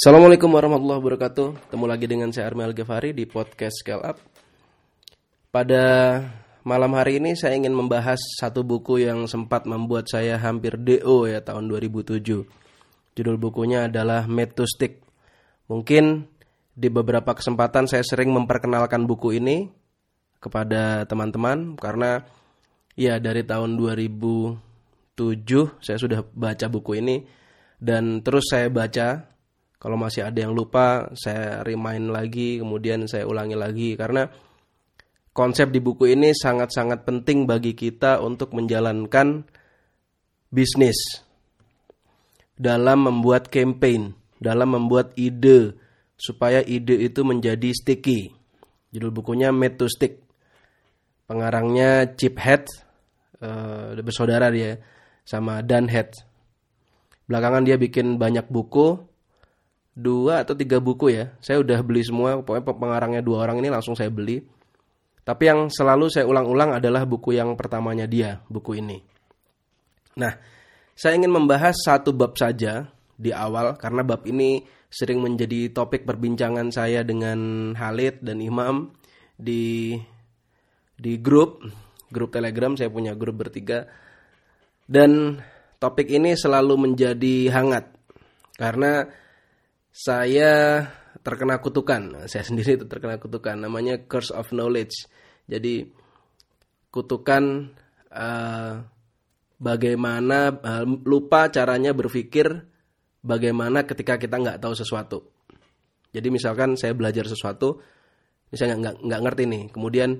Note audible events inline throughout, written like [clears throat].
Assalamualaikum warahmatullahi wabarakatuh. Ketemu lagi dengan saya Armel Ghafari di podcast Scale Up. Pada malam hari ini saya ingin membahas satu buku yang sempat membuat saya hampir DO ya tahun 2007. Judul bukunya adalah Made to Stick. Mungkin di beberapa kesempatan saya sering memperkenalkan buku ini kepada teman-teman karena ya dari tahun 2007 saya sudah baca buku ini dan terus saya baca kalau masih ada yang lupa, saya remind lagi, kemudian saya ulangi lagi karena konsep di buku ini sangat-sangat penting bagi kita untuk menjalankan bisnis dalam membuat campaign, dalam membuat ide supaya ide itu menjadi sticky. Judul bukunya Made to Stick. Pengarangnya Chip Head, uh, bersaudara dia sama Dan Head. Belakangan dia bikin banyak buku, dua atau tiga buku ya. Saya udah beli semua, pokoknya pengarangnya dua orang ini langsung saya beli. Tapi yang selalu saya ulang-ulang adalah buku yang pertamanya dia, buku ini. Nah, saya ingin membahas satu bab saja di awal karena bab ini sering menjadi topik perbincangan saya dengan Halid dan Imam di di grup grup Telegram saya punya grup bertiga dan topik ini selalu menjadi hangat karena saya terkena kutukan. Saya sendiri itu terkena kutukan. Namanya curse of knowledge. Jadi kutukan uh, bagaimana uh, lupa caranya berpikir bagaimana ketika kita nggak tahu sesuatu. Jadi misalkan saya belajar sesuatu, misalnya nggak nggak ngerti nih, kemudian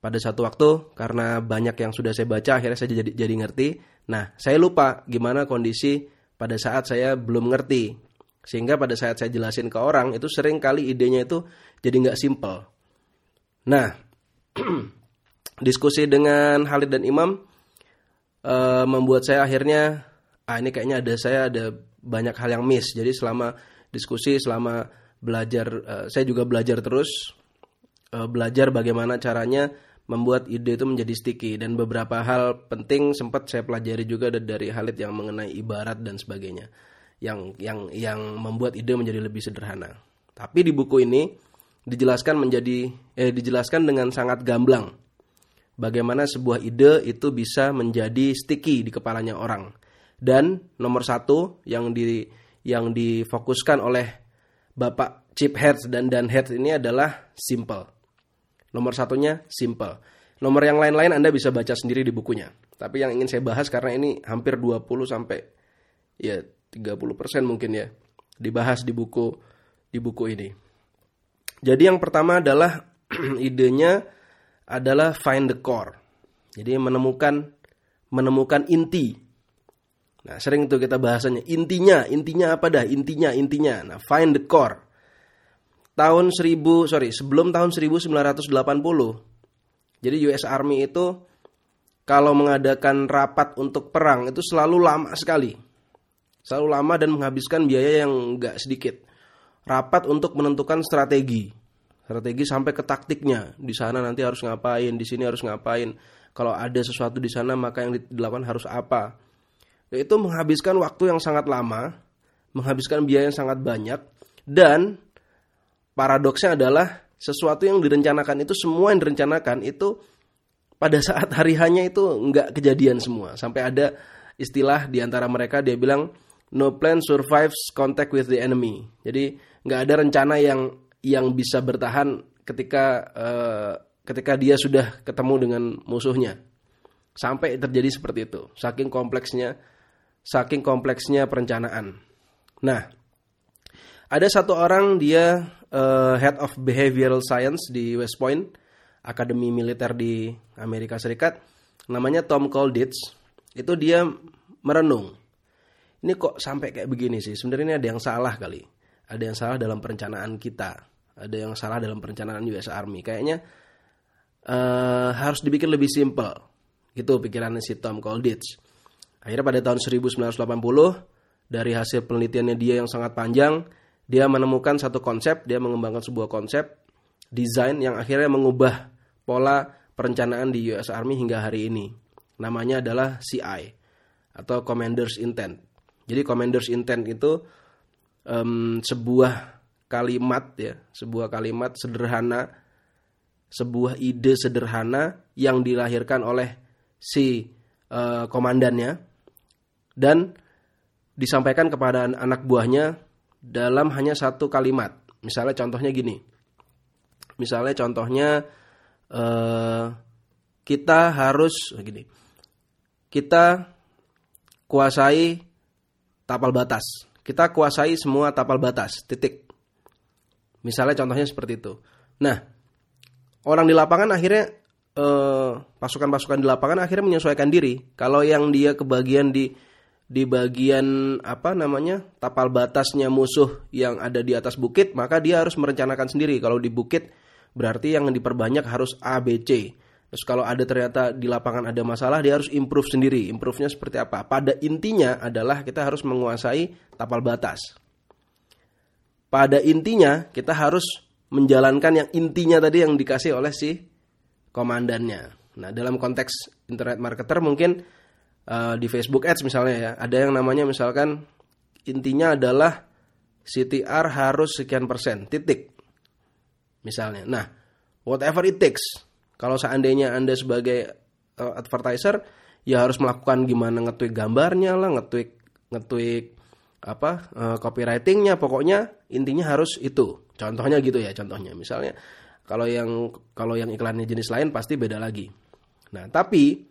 pada satu waktu karena banyak yang sudah saya baca akhirnya saya jadi jadi ngerti. Nah saya lupa gimana kondisi pada saat saya belum ngerti sehingga pada saat saya jelasin ke orang itu sering kali idenya itu jadi nggak simple. Nah, [clears throat] diskusi dengan Halid dan Imam uh, membuat saya akhirnya ah ini kayaknya ada saya ada banyak hal yang miss. Jadi selama diskusi selama belajar uh, saya juga belajar terus uh, belajar bagaimana caranya membuat ide itu menjadi sticky dan beberapa hal penting sempat saya pelajari juga dari Halid yang mengenai ibarat dan sebagainya yang yang yang membuat ide menjadi lebih sederhana. Tapi di buku ini dijelaskan menjadi eh dijelaskan dengan sangat gamblang bagaimana sebuah ide itu bisa menjadi sticky di kepalanya orang. Dan nomor satu yang di yang difokuskan oleh Bapak Chip Heads dan Dan Heads ini adalah simple. Nomor satunya simple. Nomor yang lain-lain Anda bisa baca sendiri di bukunya. Tapi yang ingin saya bahas karena ini hampir 20 sampai ya 30% mungkin ya dibahas di buku di buku ini. Jadi yang pertama adalah [clears throat] idenya adalah find the core. Jadi menemukan menemukan inti. Nah, sering itu kita bahasanya intinya, intinya apa dah? Intinya, intinya. Nah, find the core. Tahun 1000, sorry, sebelum tahun 1980. Jadi US Army itu kalau mengadakan rapat untuk perang itu selalu lama sekali selalu lama dan menghabiskan biaya yang nggak sedikit. Rapat untuk menentukan strategi, strategi sampai ke taktiknya. Di sana nanti harus ngapain, di sini harus ngapain. Kalau ada sesuatu di sana maka yang dilakukan harus apa. Itu menghabiskan waktu yang sangat lama, menghabiskan biaya yang sangat banyak, dan paradoksnya adalah sesuatu yang direncanakan itu semua yang direncanakan itu pada saat hari hanya itu nggak kejadian semua. Sampai ada istilah di antara mereka dia bilang no plan survives contact with the enemy. Jadi nggak ada rencana yang yang bisa bertahan ketika uh, ketika dia sudah ketemu dengan musuhnya. Sampai terjadi seperti itu. Saking kompleksnya saking kompleksnya perencanaan. Nah, ada satu orang dia uh, head of behavioral science di West Point, akademi militer di Amerika Serikat, namanya Tom Colditz. Itu dia merenung ini kok sampai kayak begini sih? Sebenarnya ini ada yang salah kali. Ada yang salah dalam perencanaan kita. Ada yang salah dalam perencanaan US Army. Kayaknya uh, harus dibikin lebih simple. Gitu pikirannya si Tom Colditz. Akhirnya pada tahun 1980 dari hasil penelitiannya dia yang sangat panjang, dia menemukan satu konsep, dia mengembangkan sebuah konsep desain yang akhirnya mengubah pola perencanaan di US Army hingga hari ini. Namanya adalah CI atau Commander's Intent. Jadi commander's intent itu um, sebuah kalimat ya, sebuah kalimat sederhana, sebuah ide sederhana yang dilahirkan oleh si uh, komandannya dan disampaikan kepada anak buahnya dalam hanya satu kalimat. Misalnya contohnya gini. Misalnya contohnya uh, kita harus gini. Kita kuasai tapal batas. Kita kuasai semua tapal batas. Titik. Misalnya contohnya seperti itu. Nah, orang di lapangan akhirnya eh, pasukan-pasukan di lapangan akhirnya menyesuaikan diri. Kalau yang dia kebagian di di bagian apa namanya tapal batasnya musuh yang ada di atas bukit, maka dia harus merencanakan sendiri. Kalau di bukit berarti yang diperbanyak harus A, B, C. Terus kalau ada ternyata di lapangan ada masalah, dia harus improve sendiri. Improve-nya seperti apa? Pada intinya adalah kita harus menguasai tapal batas. Pada intinya kita harus menjalankan yang intinya tadi yang dikasih oleh si komandannya. Nah, dalam konteks internet marketer mungkin uh, di Facebook Ads misalnya ya, ada yang namanya misalkan intinya adalah CTR harus sekian persen, titik. Misalnya. Nah, whatever it takes. Kalau seandainya Anda sebagai uh, advertiser ya harus melakukan gimana ngetweak gambarnya lah, ngetweak ngetweak apa uh, copywritingnya, pokoknya intinya harus itu. Contohnya gitu ya, contohnya. Misalnya kalau yang kalau yang iklannya jenis lain pasti beda lagi. Nah, tapi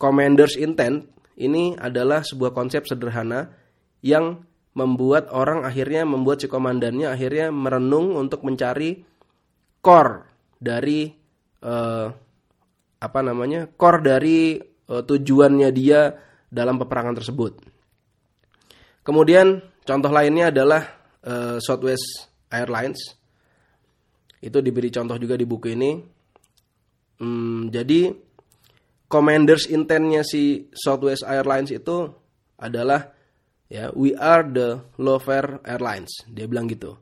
commander's intent ini adalah sebuah konsep sederhana yang membuat orang akhirnya membuat si komandannya akhirnya merenung untuk mencari core dari uh, apa namanya core dari uh, tujuannya dia dalam peperangan tersebut. Kemudian contoh lainnya adalah uh, Southwest Airlines. Itu diberi contoh juga di buku ini. Hmm, jadi commanders intentnya si Southwest Airlines itu adalah ya we are the low fare airlines. Dia bilang gitu.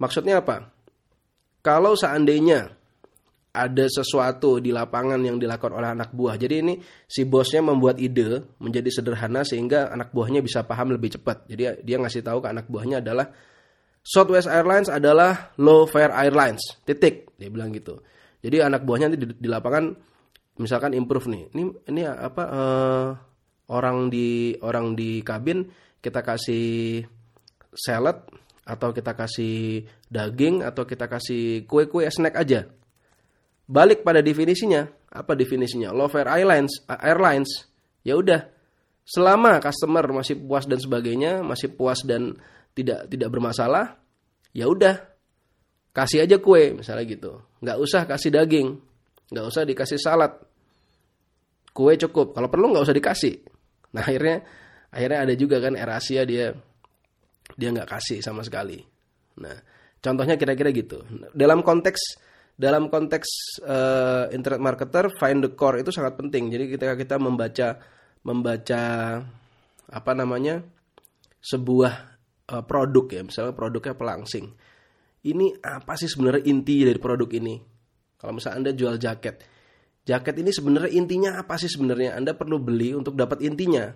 Maksudnya apa? Kalau seandainya ada sesuatu di lapangan yang dilakukan oleh anak buah. Jadi ini si bosnya membuat ide menjadi sederhana sehingga anak buahnya bisa paham lebih cepat. Jadi dia ngasih tahu ke anak buahnya adalah Southwest Airlines adalah low fare airlines. Titik, dia bilang gitu. Jadi anak buahnya nanti di, lapangan misalkan improve nih. Ini ini apa uh, orang di orang di kabin kita kasih salad atau kita kasih daging atau kita kasih kue-kue snack aja. Balik pada definisinya, apa definisinya? Fare airlines, airlines. Ya udah, selama customer masih puas dan sebagainya, masih puas dan tidak tidak bermasalah, ya udah kasih aja kue misalnya gitu. Nggak usah kasih daging, nggak usah dikasih salad, kue cukup. Kalau perlu nggak usah dikasih. Nah akhirnya akhirnya ada juga kan Erasia dia dia nggak kasih sama sekali. Nah contohnya kira-kira gitu. Dalam konteks dalam konteks uh, internet marketer find the core itu sangat penting. Jadi ketika kita membaca membaca apa namanya sebuah uh, produk ya, misalnya produknya pelangsing. Ini apa sih sebenarnya inti dari produk ini? Kalau misalnya Anda jual jaket, jaket ini sebenarnya intinya apa sih sebenarnya? Anda perlu beli untuk dapat intinya.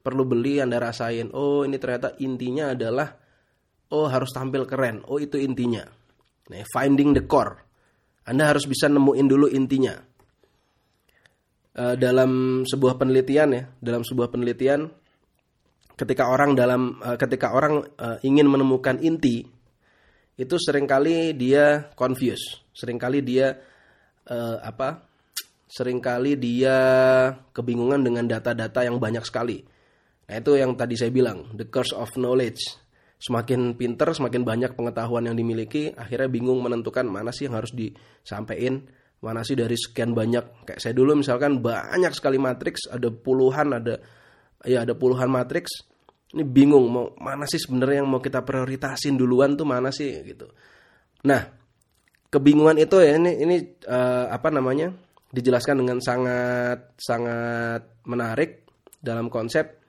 Perlu beli Anda rasain, oh ini ternyata intinya adalah oh harus tampil keren. Oh itu intinya. Nah, finding the core. Anda harus bisa nemuin dulu intinya. Uh, dalam sebuah penelitian ya, dalam sebuah penelitian ketika orang dalam uh, ketika orang uh, ingin menemukan inti itu sering kali dia confuse, sering kali dia uh, apa? Seringkali dia kebingungan dengan data-data yang banyak sekali. Nah, itu yang tadi saya bilang, the curse of knowledge. Semakin pinter, semakin banyak pengetahuan yang dimiliki, akhirnya bingung menentukan mana sih yang harus disampaikan, mana sih dari sekian banyak. Kayak saya dulu misalkan banyak sekali matriks, ada puluhan, ada ya ada puluhan matriks. Ini bingung mau mana sih sebenarnya yang mau kita prioritasin duluan tuh mana sih gitu. Nah kebingungan itu ya ini ini uh, apa namanya dijelaskan dengan sangat sangat menarik dalam konsep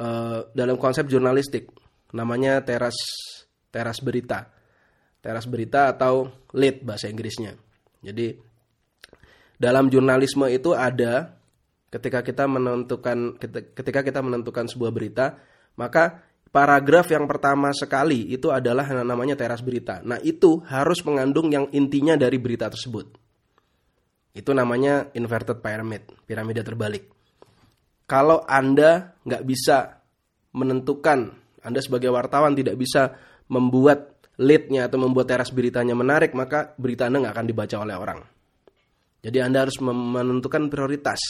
uh, dalam konsep jurnalistik namanya teras teras berita teras berita atau lead bahasa Inggrisnya jadi dalam jurnalisme itu ada ketika kita menentukan ketika kita menentukan sebuah berita, maka paragraf yang pertama sekali itu adalah yang namanya teras berita. Nah itu harus mengandung yang intinya dari berita tersebut. Itu namanya inverted pyramid, piramida terbalik. Kalau Anda nggak bisa menentukan, Anda sebagai wartawan tidak bisa membuat leadnya atau membuat teras beritanya menarik, maka berita Anda nggak akan dibaca oleh orang. Jadi Anda harus menentukan prioritas.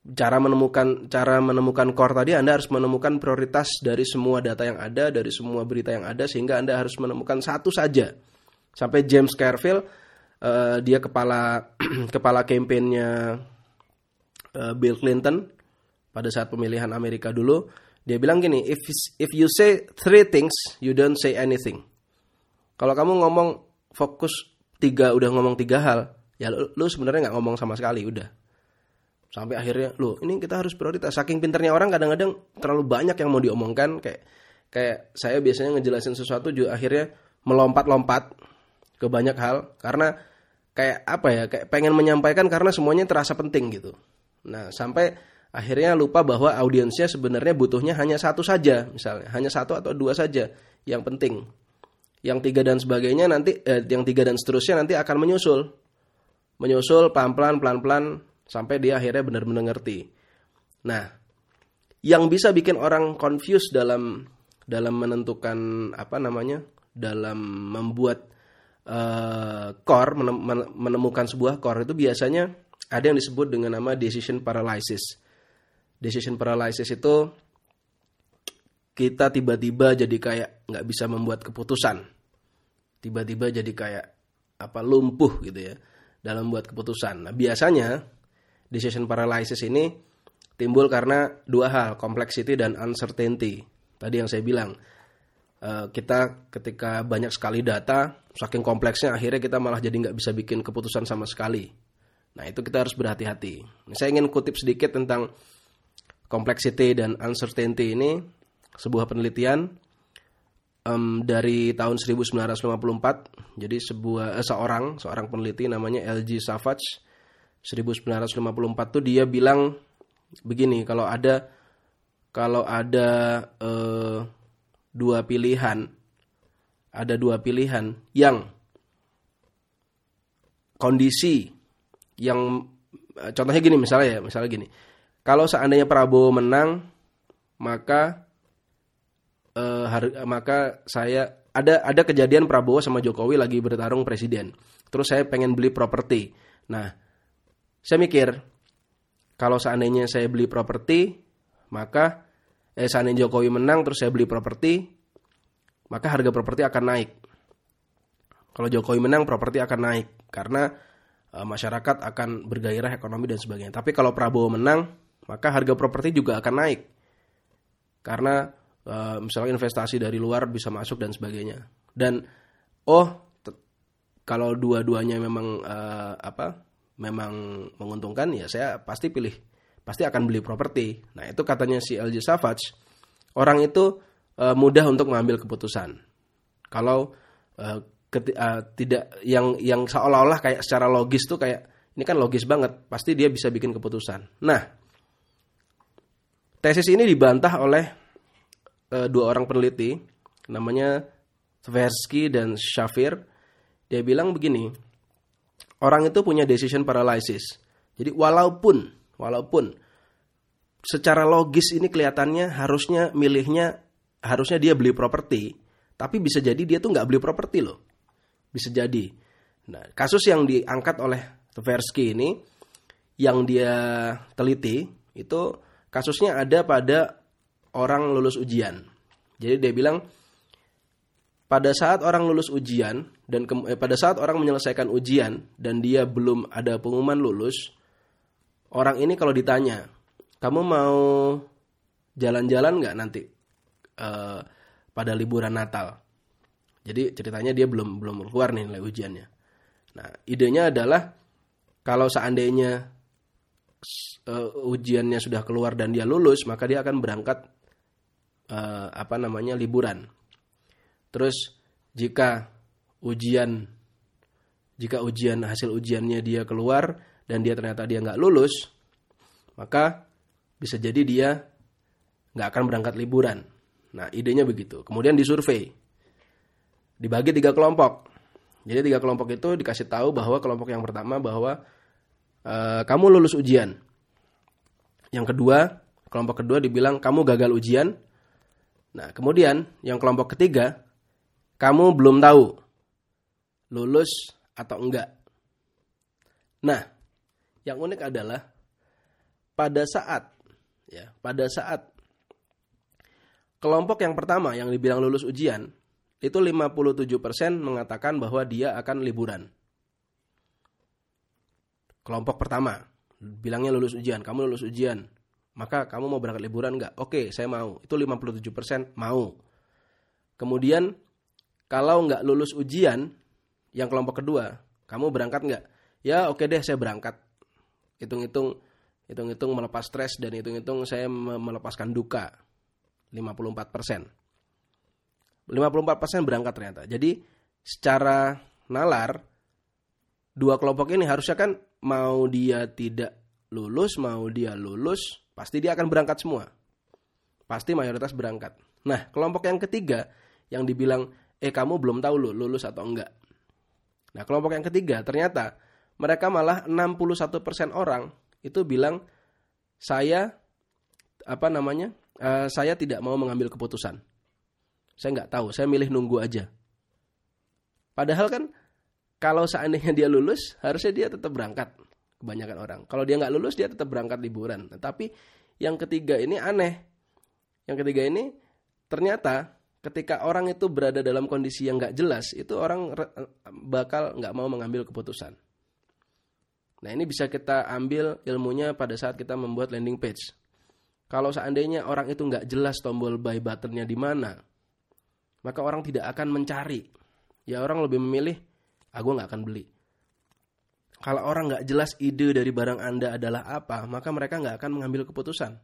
Cara menemukan cara menemukan core tadi Anda harus menemukan prioritas dari semua data yang ada, dari semua berita yang ada sehingga Anda harus menemukan satu saja. Sampai James Carville uh, dia kepala [clears throat] kepala kampanyenya uh, Bill Clinton pada saat pemilihan Amerika dulu, dia bilang gini, if if you say three things, you don't say anything. Kalau kamu ngomong fokus tiga udah ngomong tiga hal, ya lu, lu sebenarnya nggak ngomong sama sekali udah. Sampai akhirnya lu ini kita harus prioritas. Saking pinternya orang kadang-kadang terlalu banyak yang mau diomongkan. Kayak kayak saya biasanya ngejelasin sesuatu juga akhirnya melompat-lompat ke banyak hal. Karena kayak apa ya kayak pengen menyampaikan karena semuanya terasa penting gitu. Nah sampai akhirnya lupa bahwa audiensnya sebenarnya butuhnya hanya satu saja misalnya hanya satu atau dua saja yang penting yang tiga dan sebagainya nanti eh, yang tiga dan seterusnya nanti akan menyusul menyusul pelan-pelan pelan-pelan sampai dia akhirnya benar-benar ngerti. Nah, yang bisa bikin orang confused dalam dalam menentukan apa namanya? dalam membuat uh, core menemukan sebuah core itu biasanya ada yang disebut dengan nama decision paralysis. Decision paralysis itu kita tiba-tiba jadi kayak nggak bisa membuat keputusan. Tiba-tiba jadi kayak apa lumpuh gitu ya dalam membuat keputusan. Nah, biasanya decision paralysis ini timbul karena dua hal, complexity dan uncertainty. Tadi yang saya bilang, eh, kita ketika banyak sekali data, saking kompleksnya akhirnya kita malah jadi nggak bisa bikin keputusan sama sekali. Nah itu kita harus berhati-hati. Nah, saya ingin kutip sedikit tentang complexity dan uncertainty ini, sebuah penelitian um, dari tahun 1954. Jadi sebuah eh, seorang seorang peneliti namanya LG Savage 1954 tuh dia bilang begini kalau ada kalau ada eh, dua pilihan ada dua pilihan yang kondisi yang eh, contohnya gini misalnya ya misalnya gini kalau seandainya Prabowo menang maka uh, maka saya ada ada kejadian Prabowo sama Jokowi lagi bertarung presiden. Terus saya pengen beli properti. Nah, saya mikir kalau seandainya saya beli properti, maka eh seandainya Jokowi menang terus saya beli properti, maka harga properti akan naik. Kalau Jokowi menang, properti akan naik karena uh, masyarakat akan bergairah ekonomi dan sebagainya. Tapi kalau Prabowo menang, maka harga properti juga akan naik karena uh, misalnya investasi dari luar bisa masuk dan sebagainya. Dan oh kalau dua-duanya memang uh, apa memang menguntungkan ya saya pasti pilih pasti akan beli properti. Nah itu katanya si LG Savage orang itu uh, mudah untuk mengambil keputusan. Kalau uh, keti, uh, tidak yang yang seolah-olah kayak secara logis tuh kayak ini kan logis banget pasti dia bisa bikin keputusan. Nah tesis ini dibantah oleh uh, dua orang peneliti namanya Tversky dan Shafir. Dia bilang begini orang itu punya decision paralysis. Jadi walaupun walaupun secara logis ini kelihatannya harusnya milihnya harusnya dia beli properti tapi bisa jadi dia tuh nggak beli properti loh. Bisa jadi. Nah kasus yang diangkat oleh Tversky ini yang dia teliti itu kasusnya ada pada orang lulus ujian. Jadi dia bilang pada saat orang lulus ujian dan ke, eh, pada saat orang menyelesaikan ujian dan dia belum ada pengumuman lulus, orang ini kalau ditanya, kamu mau jalan-jalan nggak nanti uh, pada liburan Natal? Jadi ceritanya dia belum belum keluar nih nilai ujiannya. Nah idenya adalah kalau seandainya uh, ujiannya sudah keluar dan dia lulus, maka dia akan berangkat uh, apa namanya liburan. Terus jika ujian jika ujian hasil ujiannya dia keluar dan dia ternyata dia nggak lulus, maka bisa jadi dia nggak akan berangkat liburan. Nah, idenya begitu. Kemudian disurvei. Dibagi tiga kelompok. Jadi tiga kelompok itu dikasih tahu bahwa kelompok yang pertama bahwa uh, kamu lulus ujian. Yang kedua, kelompok kedua dibilang kamu gagal ujian. Nah, kemudian yang kelompok ketiga, kamu belum tahu lulus atau enggak. Nah, yang unik adalah pada saat ya, pada saat kelompok yang pertama yang dibilang lulus ujian itu 57% mengatakan bahwa dia akan liburan. Kelompok pertama bilangnya lulus ujian, kamu lulus ujian, maka kamu mau berangkat liburan nggak? Oke, saya mau. Itu 57% mau. Kemudian kalau nggak lulus ujian, yang kelompok kedua, kamu berangkat nggak? Ya oke deh, saya berangkat. Hitung-hitung, hitung-hitung melepas stres dan hitung-hitung saya melepaskan duka. 54 persen. 54% berangkat ternyata. Jadi secara nalar dua kelompok ini harusnya kan mau dia tidak lulus, mau dia lulus, pasti dia akan berangkat semua. Pasti mayoritas berangkat. Nah, kelompok yang ketiga yang dibilang eh kamu belum tahu lu lulus atau enggak. Nah, kelompok yang ketiga ternyata mereka malah 61% orang itu bilang saya apa namanya? Uh, saya tidak mau mengambil keputusan. Saya nggak tahu, saya milih nunggu aja. Padahal kan kalau seandainya dia lulus, harusnya dia tetap berangkat. Kebanyakan orang. Kalau dia nggak lulus, dia tetap berangkat liburan. Nah, tapi yang ketiga ini aneh. Yang ketiga ini ternyata ketika orang itu berada dalam kondisi yang nggak jelas, itu orang bakal nggak mau mengambil keputusan. Nah ini bisa kita ambil ilmunya pada saat kita membuat landing page. Kalau seandainya orang itu nggak jelas tombol buy buttonnya di mana, maka orang tidak akan mencari. Ya orang lebih memilih, ah gue nggak akan beli. Kalau orang nggak jelas ide dari barang anda adalah apa, maka mereka nggak akan mengambil keputusan.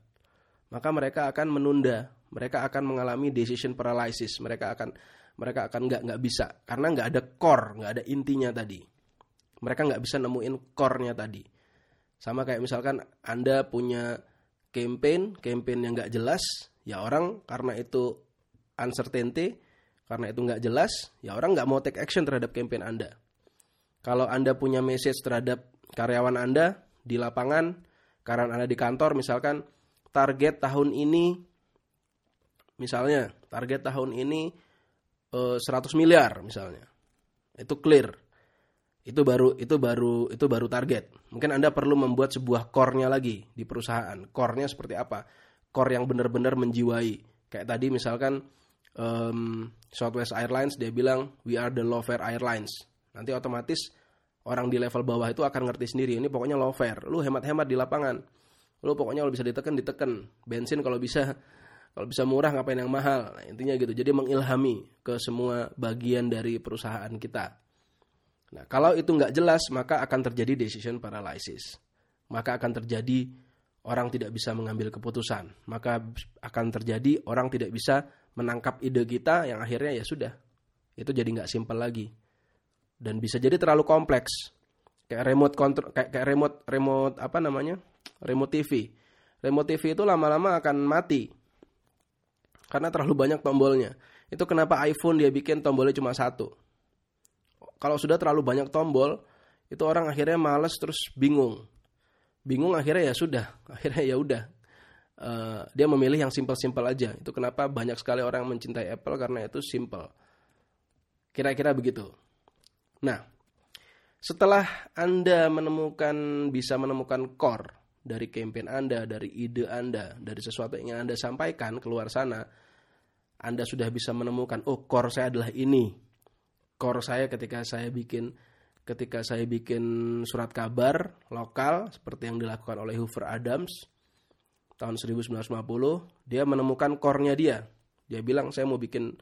Maka mereka akan menunda, mereka akan mengalami decision paralysis, mereka akan mereka akan nggak nggak bisa karena nggak ada core, nggak ada intinya tadi. Mereka nggak bisa nemuin core-nya tadi. Sama kayak misalkan anda punya campaign, campaign yang nggak jelas, ya orang karena itu uncertainty, karena itu nggak jelas, ya orang nggak mau take action terhadap campaign Anda. Kalau Anda punya message terhadap karyawan Anda di lapangan, karena Anda di kantor, misalkan target tahun ini, misalnya target tahun ini eh, 100 miliar misalnya, itu clear, itu baru itu baru itu baru target. Mungkin Anda perlu membuat sebuah core-nya lagi di perusahaan. Core-nya seperti apa? Core yang benar-benar menjiwai. Kayak tadi misalkan um, Southwest Airlines dia bilang we are the low fare airlines. Nanti otomatis orang di level bawah itu akan ngerti sendiri ini pokoknya low fare. Lu hemat-hemat di lapangan. Lu pokoknya kalau bisa ditekan ditekan. Bensin kalau bisa kalau bisa murah ngapain yang mahal. Nah, intinya gitu. Jadi mengilhami ke semua bagian dari perusahaan kita. Nah, kalau itu nggak jelas maka akan terjadi decision paralysis. Maka akan terjadi orang tidak bisa mengambil keputusan. Maka akan terjadi orang tidak bisa menangkap ide kita yang akhirnya ya sudah itu jadi nggak simpel lagi. Dan bisa jadi terlalu kompleks. Kayak remote control kayak, kayak remote remote apa namanya? Remote TV remote TV itu lama-lama akan mati. Karena terlalu banyak tombolnya. Itu kenapa iPhone dia bikin tombolnya cuma satu. Kalau sudah terlalu banyak tombol itu orang akhirnya males terus bingung. Bingung akhirnya ya sudah. [laughs] Akhirnya ya udah uh, dia memilih yang simple-simple aja. Itu kenapa banyak sekali orang mencintai Apple karena itu simple. Kira-kira begitu. Nah, setelah Anda menemukan bisa menemukan core dari campaign Anda, dari ide Anda, dari sesuatu yang Anda sampaikan keluar sana, Anda sudah bisa menemukan oh core saya adalah ini. Core saya ketika saya bikin ketika saya bikin surat kabar lokal seperti yang dilakukan oleh Hoover Adams tahun 1950 dia menemukan core-nya dia. Dia bilang saya mau bikin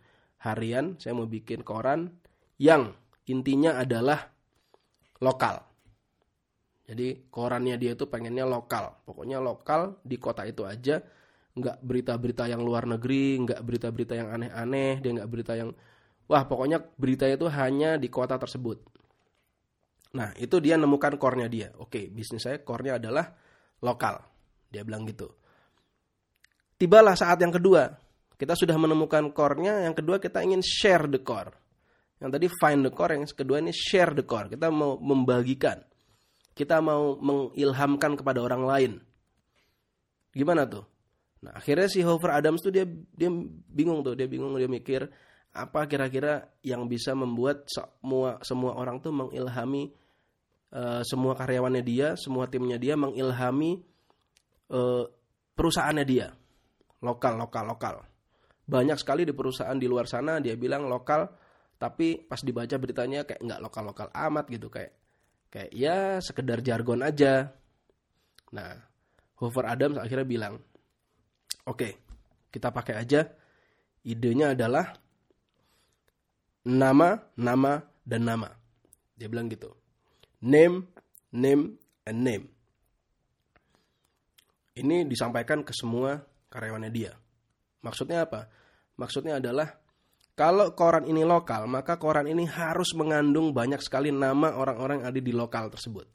harian, saya mau bikin koran yang intinya adalah lokal. Jadi korannya dia itu pengennya lokal, pokoknya lokal di kota itu aja, nggak berita-berita yang luar negeri, nggak berita-berita yang aneh-aneh, dia nggak berita yang wah pokoknya berita itu hanya di kota tersebut. Nah itu dia nemukan core-nya dia. Oke bisnis saya core-nya adalah lokal, dia bilang gitu. Tibalah saat yang kedua, Kita sudah menemukan core-nya, yang kedua kita ingin share the core. Yang tadi find the core, yang kedua ini share the core. Kita mau membagikan. Kita mau mengilhamkan kepada orang lain. Gimana tuh? Nah, akhirnya si Hoover Adams tuh dia dia bingung tuh, dia bingung dia mikir apa kira-kira yang bisa membuat semua semua orang tuh mengilhami uh, semua karyawannya dia, semua timnya dia mengilhami uh, perusahaannya dia. Lokal, lokal, lokal. Banyak sekali di perusahaan di luar sana dia bilang lokal, tapi pas dibaca beritanya kayak nggak lokal-lokal amat gitu kayak kayak ya sekedar jargon aja. Nah, Hoover Adams akhirnya bilang, oke, okay, kita pakai aja. Idenya adalah nama, nama, dan nama. Dia bilang gitu. Name, name, and name. Ini disampaikan ke semua karyawannya dia. Maksudnya apa? Maksudnya adalah kalau koran ini lokal, maka koran ini harus mengandung banyak sekali nama orang-orang yang ada di lokal tersebut.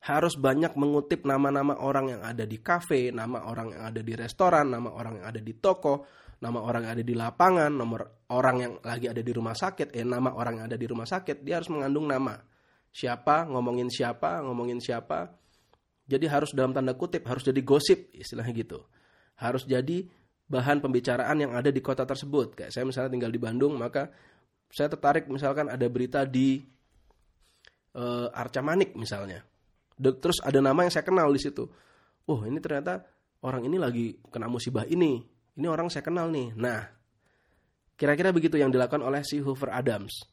Harus banyak mengutip nama-nama orang yang ada di kafe, nama orang yang ada di restoran, nama orang yang ada di toko, nama orang yang ada di lapangan, nomor orang yang lagi ada di rumah sakit, eh nama orang yang ada di rumah sakit, dia harus mengandung nama. Siapa, ngomongin siapa, ngomongin siapa. Jadi harus dalam tanda kutip, harus jadi gosip, istilahnya gitu. Harus jadi bahan pembicaraan yang ada di kota tersebut. Kayak saya misalnya tinggal di Bandung, maka saya tertarik misalkan ada berita di uh, Arca Manik misalnya. Terus ada nama yang saya kenal di situ. Oh ini ternyata orang ini lagi kena musibah ini. Ini orang saya kenal nih. Nah, kira-kira begitu yang dilakukan oleh si Hoover Adams.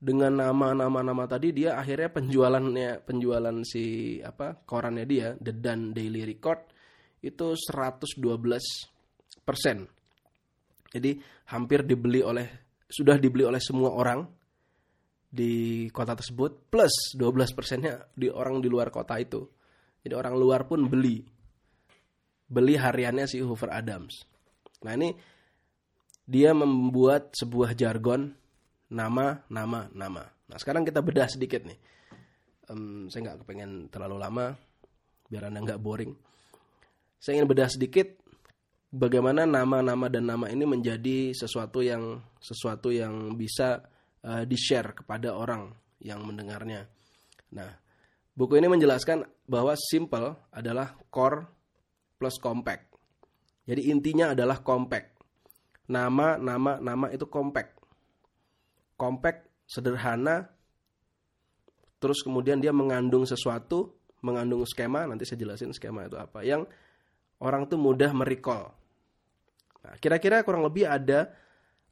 Dengan nama-nama nama tadi dia akhirnya penjualannya penjualan si apa korannya dia The Dan Daily Record itu 112 persen. Jadi hampir dibeli oleh sudah dibeli oleh semua orang di kota tersebut plus 12 persennya di orang di luar kota itu. Jadi orang luar pun beli. Beli hariannya si Hoover Adams. Nah ini dia membuat sebuah jargon nama, nama, nama. Nah sekarang kita bedah sedikit nih. Um, saya nggak kepengen terlalu lama biar anda nggak boring. Saya ingin bedah sedikit bagaimana nama-nama dan nama ini menjadi sesuatu yang sesuatu yang bisa uh, di-share kepada orang yang mendengarnya. Nah, buku ini menjelaskan bahwa simple adalah core plus compact. Jadi intinya adalah compact. Nama, nama, nama itu compact. Compact sederhana terus kemudian dia mengandung sesuatu, mengandung skema, nanti saya jelasin skema itu apa. Yang orang tuh mudah merecall. Nah, kira-kira kurang lebih ada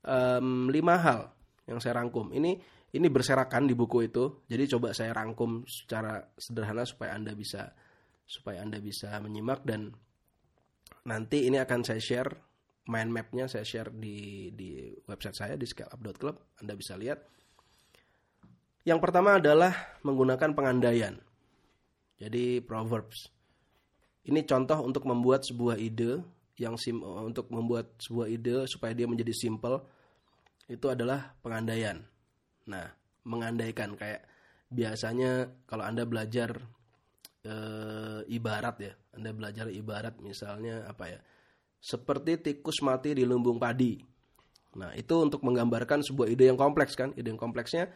um, lima hal yang saya rangkum. Ini ini berserakan di buku itu. Jadi coba saya rangkum secara sederhana supaya anda bisa supaya anda bisa menyimak dan nanti ini akan saya share mind mapnya saya share di di website saya di scaleup.club. Anda bisa lihat. Yang pertama adalah menggunakan pengandaian. Jadi proverbs. Ini contoh untuk membuat sebuah ide yang sim untuk membuat sebuah ide supaya dia menjadi simple itu adalah pengandaian. Nah, mengandaikan kayak biasanya kalau Anda belajar e, ibarat ya, Anda belajar ibarat misalnya apa ya? Seperti tikus mati di lumbung padi. Nah, itu untuk menggambarkan sebuah ide yang kompleks kan? Ide yang kompleksnya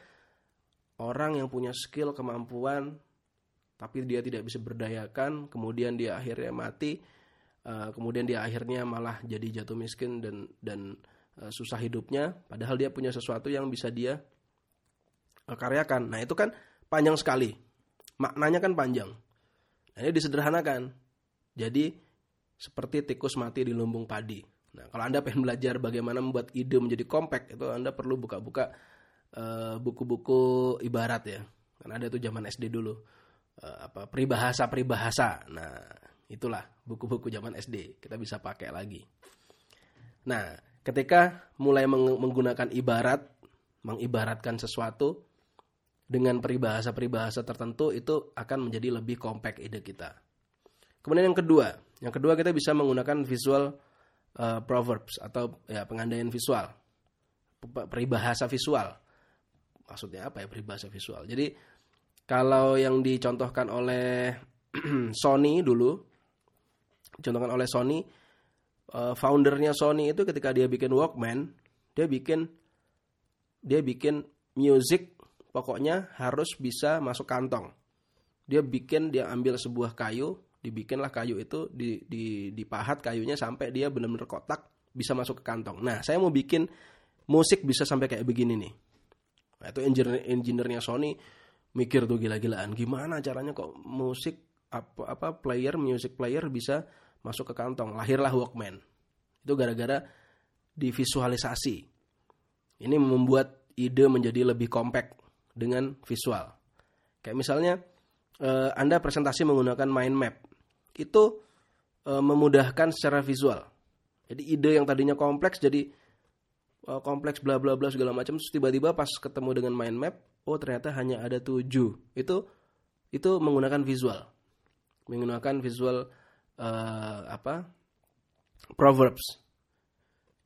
orang yang punya skill, kemampuan tapi dia tidak bisa berdayakan, kemudian dia akhirnya mati uh, kemudian dia akhirnya malah jadi jatuh miskin dan dan uh, susah hidupnya. Padahal dia punya sesuatu yang bisa dia uh, karyakan. Nah itu kan panjang sekali. Maknanya kan panjang. Nah, ini disederhanakan. Jadi seperti tikus mati di lumbung padi. Nah kalau anda pengen belajar bagaimana membuat ide menjadi kompak itu anda perlu buka-buka buku-buku uh, ibarat ya. Karena ada itu zaman SD dulu uh, apa peribahasa peribahasa nah Itulah buku-buku zaman SD. Kita bisa pakai lagi. Nah, ketika mulai menggunakan ibarat, mengibaratkan sesuatu dengan peribahasa-peribahasa tertentu itu akan menjadi lebih kompak ide kita. Kemudian yang kedua, yang kedua kita bisa menggunakan visual uh, proverbs atau ya pengandaian visual, peribahasa visual. Maksudnya apa ya peribahasa visual? Jadi kalau yang dicontohkan oleh [clears throat] Sony dulu contohkan oleh Sony uh, foundernya Sony itu ketika dia bikin Walkman, dia bikin dia bikin music pokoknya harus bisa masuk kantong. Dia bikin dia ambil sebuah kayu, dibikinlah kayu itu di, di dipahat kayunya sampai dia benar-benar kotak bisa masuk ke kantong. Nah, saya mau bikin musik bisa sampai kayak begini nih. Nah, itu engineer engineernya Sony mikir tuh gila-gilaan. Gimana caranya kok musik apa apa player music player bisa masuk ke kantong? Lahirlah Walkman. Itu gara-gara divisualisasi. Ini membuat ide menjadi lebih kompak dengan visual. Kayak misalnya eh, anda presentasi menggunakan mind map. Itu eh, memudahkan secara visual. Jadi ide yang tadinya kompleks jadi eh, kompleks bla bla bla segala macam tiba-tiba pas ketemu dengan mind map oh ternyata hanya ada tujuh. Itu itu menggunakan visual. Menggunakan visual uh, apa? Proverbs.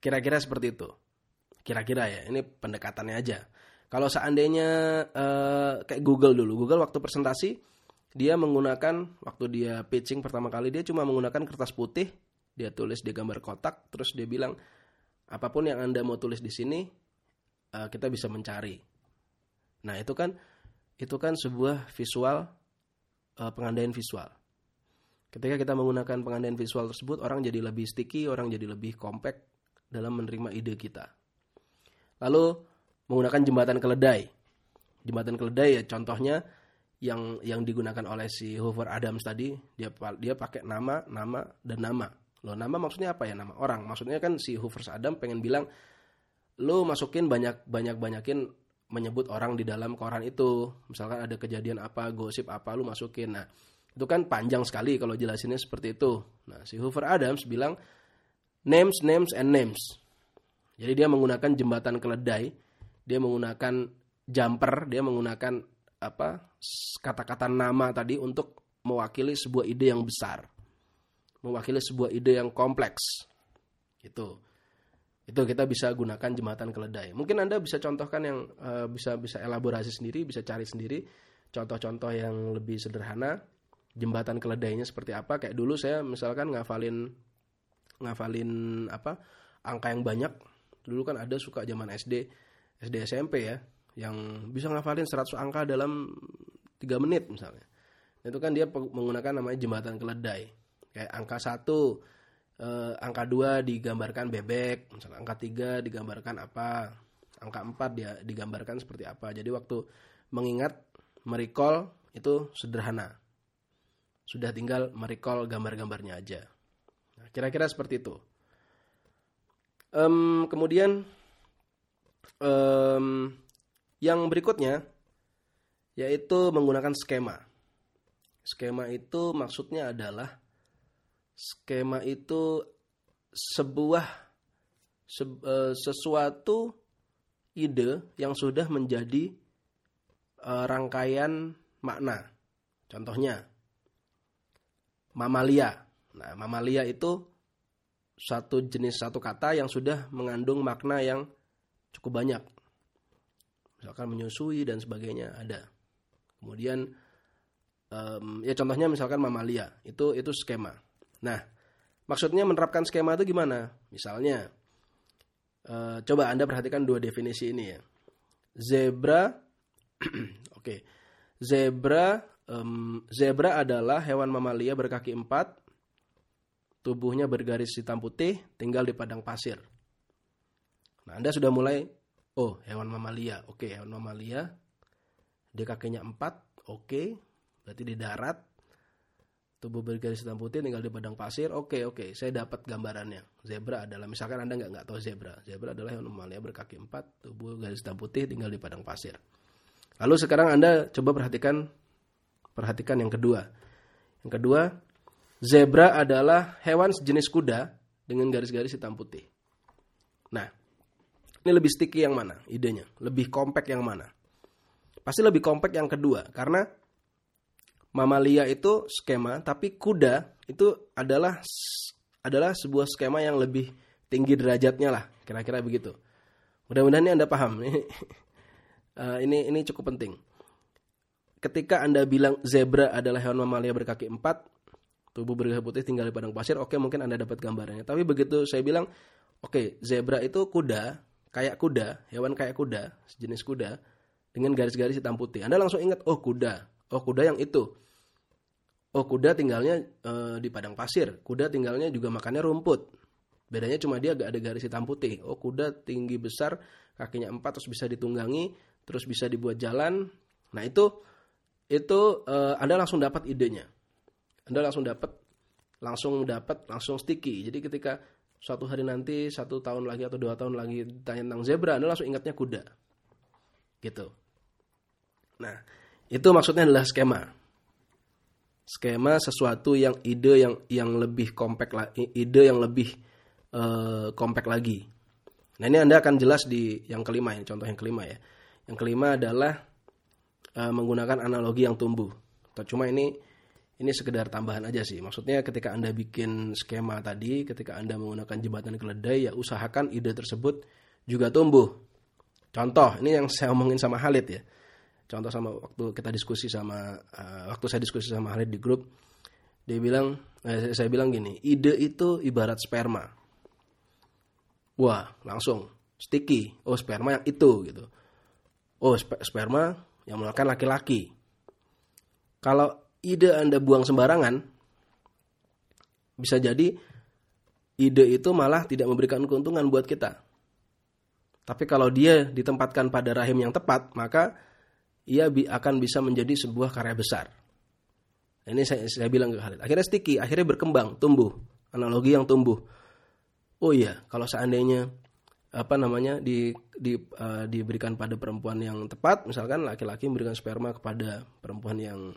Kira-kira seperti itu. Kira-kira ya ini pendekatannya aja. Kalau seandainya uh, kayak Google dulu. Google waktu presentasi dia menggunakan waktu dia pitching pertama kali dia cuma menggunakan kertas putih. Dia tulis di gambar kotak terus dia bilang apa pun yang anda mau tulis di sini uh, kita bisa mencari nah itu kan itu kan sebuah visual uh, pengandaian visual Ketika kita menggunakan pengandaian visual tersebut, orang jadi lebih sticky, orang jadi lebih compact dalam menerima ide kita. Lalu menggunakan jembatan keledai. Jembatan keledai ya contohnya yang yang digunakan oleh si Hoover Adams tadi, dia dia pakai nama, nama dan nama. Loh, nama maksudnya apa ya? Nama orang. Maksudnya kan si Hoover Adams pengen bilang lo masukin banyak banyak banyakin menyebut orang di dalam koran itu. Misalkan ada kejadian apa, gosip apa, lu masukin. Nah, itu kan panjang sekali kalau jelasinnya seperti itu. Nah, si Hoover Adams bilang names, names, and names. Jadi dia menggunakan jembatan keledai, dia menggunakan jumper, dia menggunakan apa kata-kata nama tadi untuk mewakili sebuah ide yang besar, mewakili sebuah ide yang kompleks. Itu, itu kita bisa gunakan jembatan keledai. Mungkin anda bisa contohkan yang uh, bisa bisa elaborasi sendiri, bisa cari sendiri. Contoh-contoh yang lebih sederhana jembatan keledainya seperti apa. Kayak dulu saya misalkan ngafalin ngafalin apa angka yang banyak. Dulu kan ada suka zaman SD SD SMP ya yang bisa ngafalin 100 angka dalam 3 menit misalnya. Itu kan dia menggunakan namanya jembatan keledai. Kayak angka satu eh, angka dua digambarkan bebek misalnya angka tiga digambarkan apa angka empat dia digambarkan seperti apa jadi waktu mengingat merecall itu sederhana sudah tinggal merecall gambar-gambarnya aja. Nah, kira-kira seperti itu. Um, kemudian um, yang berikutnya yaitu menggunakan skema. Skema itu maksudnya adalah skema itu sebuah se, uh, sesuatu ide yang sudah menjadi uh, rangkaian makna. Contohnya, mamalia. Nah, mamalia itu satu jenis satu kata yang sudah mengandung makna yang cukup banyak. Misalkan menyusui dan sebagainya ada. Kemudian um, ya contohnya misalkan mamalia itu itu skema. Nah, maksudnya menerapkan skema itu gimana? Misalnya uh, coba Anda perhatikan dua definisi ini ya. Zebra [clears throat] oke. Okay. Zebra Um, zebra adalah hewan mamalia berkaki empat, tubuhnya bergaris hitam putih, tinggal di padang pasir. Nah, Anda sudah mulai, oh hewan mamalia, oke hewan mamalia, dia kakinya empat, oke, berarti di darat, tubuh bergaris hitam putih, tinggal di padang pasir, oke oke, saya dapat gambarannya. Zebra adalah, misalkan Anda nggak nggak tahu zebra, zebra adalah hewan mamalia berkaki empat, tubuh garis hitam putih, tinggal di padang pasir. Lalu sekarang Anda coba perhatikan Perhatikan yang kedua. Yang kedua, zebra adalah hewan sejenis kuda dengan garis-garis hitam putih. Nah, ini lebih sticky yang mana idenya? Lebih kompak yang mana? Pasti lebih kompak yang kedua karena mamalia itu skema, tapi kuda itu adalah adalah sebuah skema yang lebih tinggi derajatnya lah, kira-kira begitu. Mudah-mudahan ini Anda paham. [laughs] uh, ini ini cukup penting ketika Anda bilang zebra adalah hewan mamalia berkaki empat, tubuh bergaris putih tinggal di padang pasir, oke mungkin Anda dapat gambarannya. Tapi begitu saya bilang, oke zebra itu kuda, kayak kuda, hewan kayak kuda, sejenis kuda, dengan garis-garis hitam putih. Anda langsung ingat, oh kuda, oh kuda yang itu. Oh kuda tinggalnya e, di padang pasir, kuda tinggalnya juga makannya rumput. Bedanya cuma dia gak ada garis hitam putih. Oh kuda tinggi besar, kakinya empat terus bisa ditunggangi, terus bisa dibuat jalan. Nah itu itu e, Anda langsung dapat idenya anda langsung dapat langsung dapat langsung sticky. Jadi ketika suatu hari nanti satu tahun lagi atau dua tahun lagi ditanya tentang zebra, Anda langsung ingatnya kuda. Gitu. Nah, itu maksudnya adalah skema. Skema sesuatu yang ide yang yang lebih kompak ide yang lebih uh, kompak lagi. Nah ini Anda akan jelas di yang kelima ini contoh yang kelima ya. Yang kelima adalah uh, menggunakan analogi yang tumbuh. Cuma ini ini sekedar tambahan aja sih. Maksudnya ketika Anda bikin skema tadi, ketika Anda menggunakan jembatan keledai, ya usahakan ide tersebut juga tumbuh. Contoh, ini yang saya omongin sama Halid ya. Contoh sama waktu kita diskusi sama, uh, waktu saya diskusi sama Halid di grup, dia bilang, eh, saya bilang gini, ide itu ibarat sperma. Wah, langsung sticky. Oh, sperma yang itu gitu. Oh, sperma yang melakukan laki-laki. Kalau ide Anda buang sembarangan, bisa jadi ide itu malah tidak memberikan keuntungan buat kita. Tapi kalau dia ditempatkan pada rahim yang tepat, maka ia akan bisa menjadi sebuah karya besar. Ini saya, saya bilang ke Khalid. Akhirnya sticky, akhirnya berkembang, tumbuh. Analogi yang tumbuh. Oh iya, kalau seandainya apa namanya di, di uh, diberikan pada perempuan yang tepat, misalkan laki-laki memberikan sperma kepada perempuan yang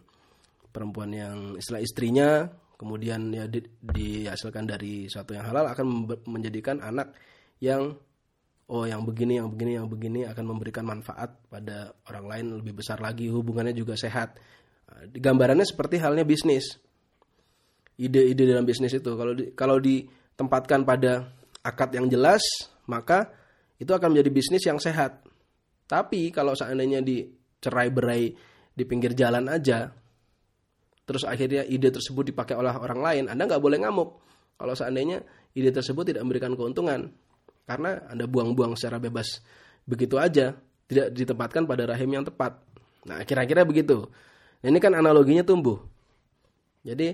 perempuan yang istilah istrinya kemudian ya di, dihasilkan dari satu yang halal akan menjadikan anak yang oh yang begini yang begini yang begini akan memberikan manfaat pada orang lain lebih besar lagi hubungannya juga sehat. Nah, gambarannya seperti halnya bisnis. Ide-ide dalam bisnis itu kalau di, kalau ditempatkan pada akad yang jelas maka itu akan menjadi bisnis yang sehat. Tapi kalau seandainya dicerai berai di pinggir jalan aja terus akhirnya ide tersebut dipakai oleh orang lain, Anda nggak boleh ngamuk. Kalau seandainya ide tersebut tidak memberikan keuntungan, karena Anda buang-buang secara bebas begitu aja, tidak ditempatkan pada rahim yang tepat. Nah, kira-kira begitu. Ini kan analoginya tumbuh. Jadi,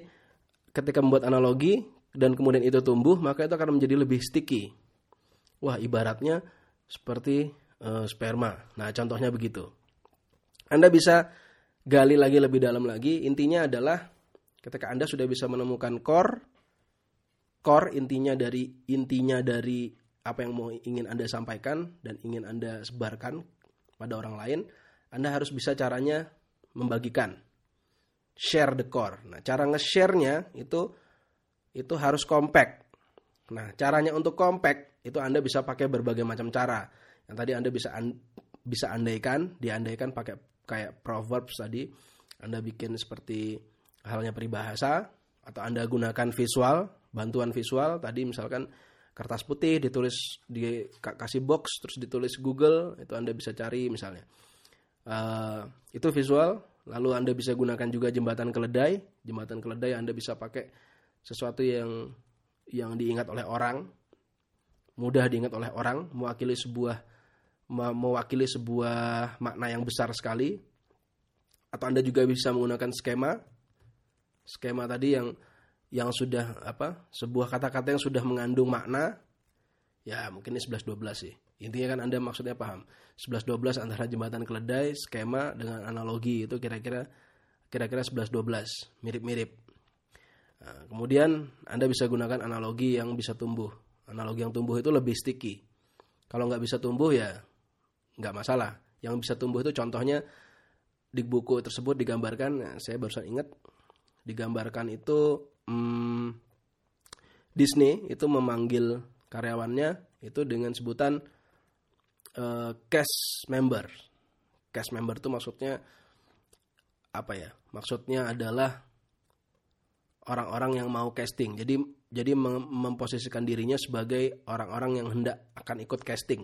ketika membuat analogi dan kemudian itu tumbuh, maka itu akan menjadi lebih sticky. Wah, ibaratnya seperti uh, sperma. Nah, contohnya begitu. Anda bisa gali lagi lebih dalam lagi, intinya adalah ketika Anda sudah bisa menemukan core, core intinya dari intinya dari apa yang mau ingin Anda sampaikan dan ingin Anda sebarkan pada orang lain, Anda harus bisa caranya membagikan. Share the core. Nah, cara nge-share-nya itu itu harus compact. Nah, caranya untuk compact itu Anda bisa pakai berbagai macam cara. Yang tadi Anda bisa an, bisa andaikan, diandaikan pakai kayak proverbs tadi Anda bikin seperti halnya peribahasa atau Anda gunakan visual, bantuan visual tadi misalkan kertas putih ditulis di kasih box terus ditulis Google itu Anda bisa cari misalnya. Uh, itu visual, lalu Anda bisa gunakan juga jembatan keledai. Jembatan keledai Anda bisa pakai sesuatu yang yang diingat oleh orang, mudah diingat oleh orang, mewakili sebuah mewakili sebuah makna yang besar sekali atau Anda juga bisa menggunakan skema skema tadi yang yang sudah apa sebuah kata-kata yang sudah mengandung makna ya mungkin ini 11 12 sih. Intinya kan Anda maksudnya paham. 11 12 antara jembatan keledai skema dengan analogi itu kira-kira kira-kira 11 12 mirip-mirip. Nah, kemudian Anda bisa gunakan analogi yang bisa tumbuh. Analogi yang tumbuh itu lebih sticky. Kalau nggak bisa tumbuh ya nggak masalah. Yang bisa tumbuh itu contohnya di buku tersebut digambarkan, nah, saya barusan ingat, digambarkan itu hmm, Disney itu memanggil karyawannya itu dengan sebutan uh, cash member. Cash member itu maksudnya apa ya? Maksudnya adalah orang-orang yang mau casting. Jadi jadi memposisikan dirinya sebagai orang-orang yang hendak akan ikut casting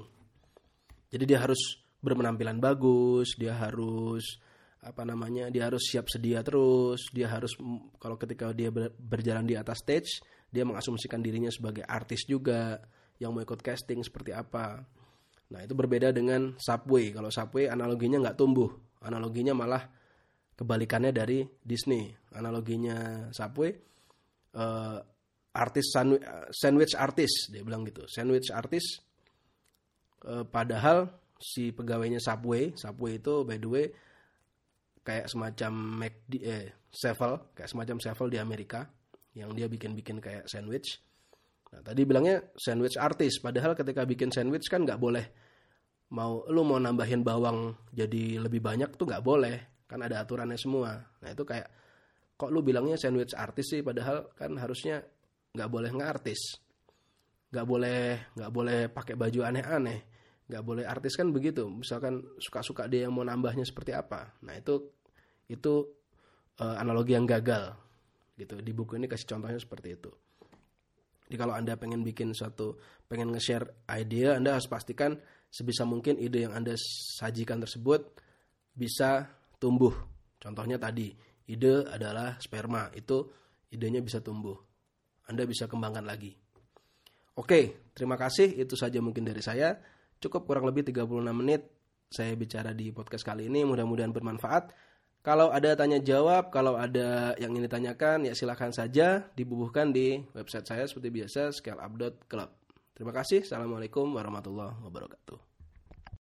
jadi dia harus berpenampilan bagus, dia harus apa namanya dia harus siap sedia terus dia harus kalau ketika dia ber- berjalan di atas stage dia mengasumsikan dirinya sebagai artis juga yang mau ikut casting seperti apa. Nah itu berbeda dengan subway. Kalau subway analoginya nggak tumbuh. Analoginya malah kebalikannya dari Disney. Analoginya subway eh, artis sandwich, sandwich artis dia bilang gitu. Sandwich artis eh, padahal si pegawainya subway subway itu by the way kayak semacam McD eh Sevel kayak semacam Sevel di Amerika yang dia bikin-bikin kayak sandwich. Nah tadi bilangnya sandwich artis, padahal ketika bikin sandwich kan nggak boleh mau lu mau nambahin bawang jadi lebih banyak tuh nggak boleh, kan ada aturannya semua. Nah itu kayak kok lu bilangnya sandwich artis sih, padahal kan harusnya nggak boleh ngartis, nggak boleh nggak boleh pakai baju aneh-aneh, nggak boleh artis kan begitu. Misalkan suka-suka dia yang mau nambahnya seperti apa, nah itu itu uh, analogi yang gagal. Gitu. Di buku ini kasih contohnya seperti itu. Jadi kalau anda pengen bikin suatu pengen nge-share ide anda harus pastikan sebisa mungkin ide yang anda sajikan tersebut bisa tumbuh. Contohnya tadi ide adalah sperma. Itu idenya bisa tumbuh. Anda bisa kembangkan lagi. Oke terima kasih. Itu saja mungkin dari saya cukup kurang lebih 36 menit saya bicara di podcast kali ini mudah-mudahan bermanfaat kalau ada tanya jawab, kalau ada yang ingin ditanyakan, ya silahkan saja dibubuhkan di website saya seperti biasa, scaleup.club. Terima kasih. Assalamualaikum warahmatullahi wabarakatuh.